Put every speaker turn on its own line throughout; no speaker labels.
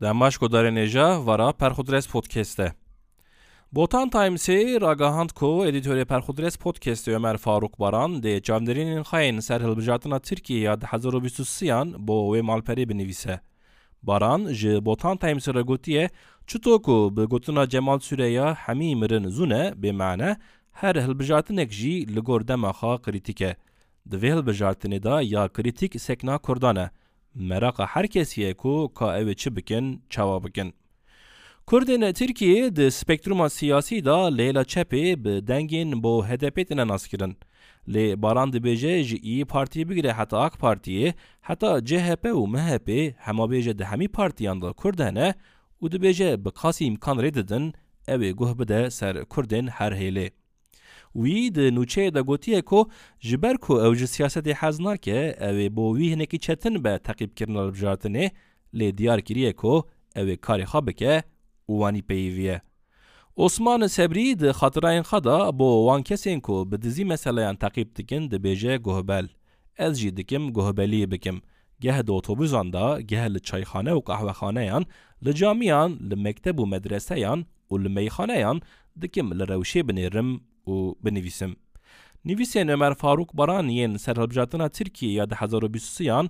دمشق و درنجا ورا پرخودرس پودکسته بوتان تایمسی راگاهاند کو ادیتوری پرخودرس پودکست Ömer Faruk Baran de çavderinin xayin ser hilbijatına Türkiye ya 2023 bo ve malperi binivise. Baran ji Botan Times re gotiye çuto ku bi gotuna Cemal Süreya hemî mirin zûne bê mane her hilbijatinek jî li gor dema xwe krîtike. Di vê hilbijartinê da ya krîtîk sekna Kurdan e. Meraqa her kesiye ku ka ev çi bikin çawa bikin. Kurdên Tirkiye di spektruma siyasî da lêla çepê bi dengên bo HDP tine naskirin. Lê baran dibêje ji İyi Partiyê bigire heta AK Partiyê, heta CHP û MHP hemabêje di hemî partiyan da Kurd hene û dibêje bi qasî imkan rê didin ew ser Kurdên her hêlê. Nûçeyê de gotiye ku ji ber ku ew ji siyasetê hez nake ew ê bo wî hinekî çetin be teqîbkirina hilbijartinê lê diyar kiriye ku ew ê karê xwe bike û wanî peyivî Osman Sebrî di xatirayên xwe da bo wan kesên ku bi dizî meseleyan teqîb dikin dibêje guhbel. Ez jî dikim guhbeliyê bikim. Geh di otobûsan da, geh li çayxane û qehwexaneyan, li camiyan, li mekteb û medreseyan û li meyxaneyan dikim li rewşê binêrim û binivîsim. Nivîsên Ömer Faruk Baran yên serhilbijartina Tirkiye di 2023yan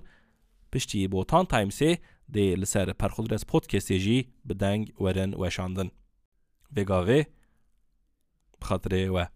piştî Botan Timesê dê li ser Perxudres podcastê jî bi deng werin weşandin. Vê gavê bi xatirê we.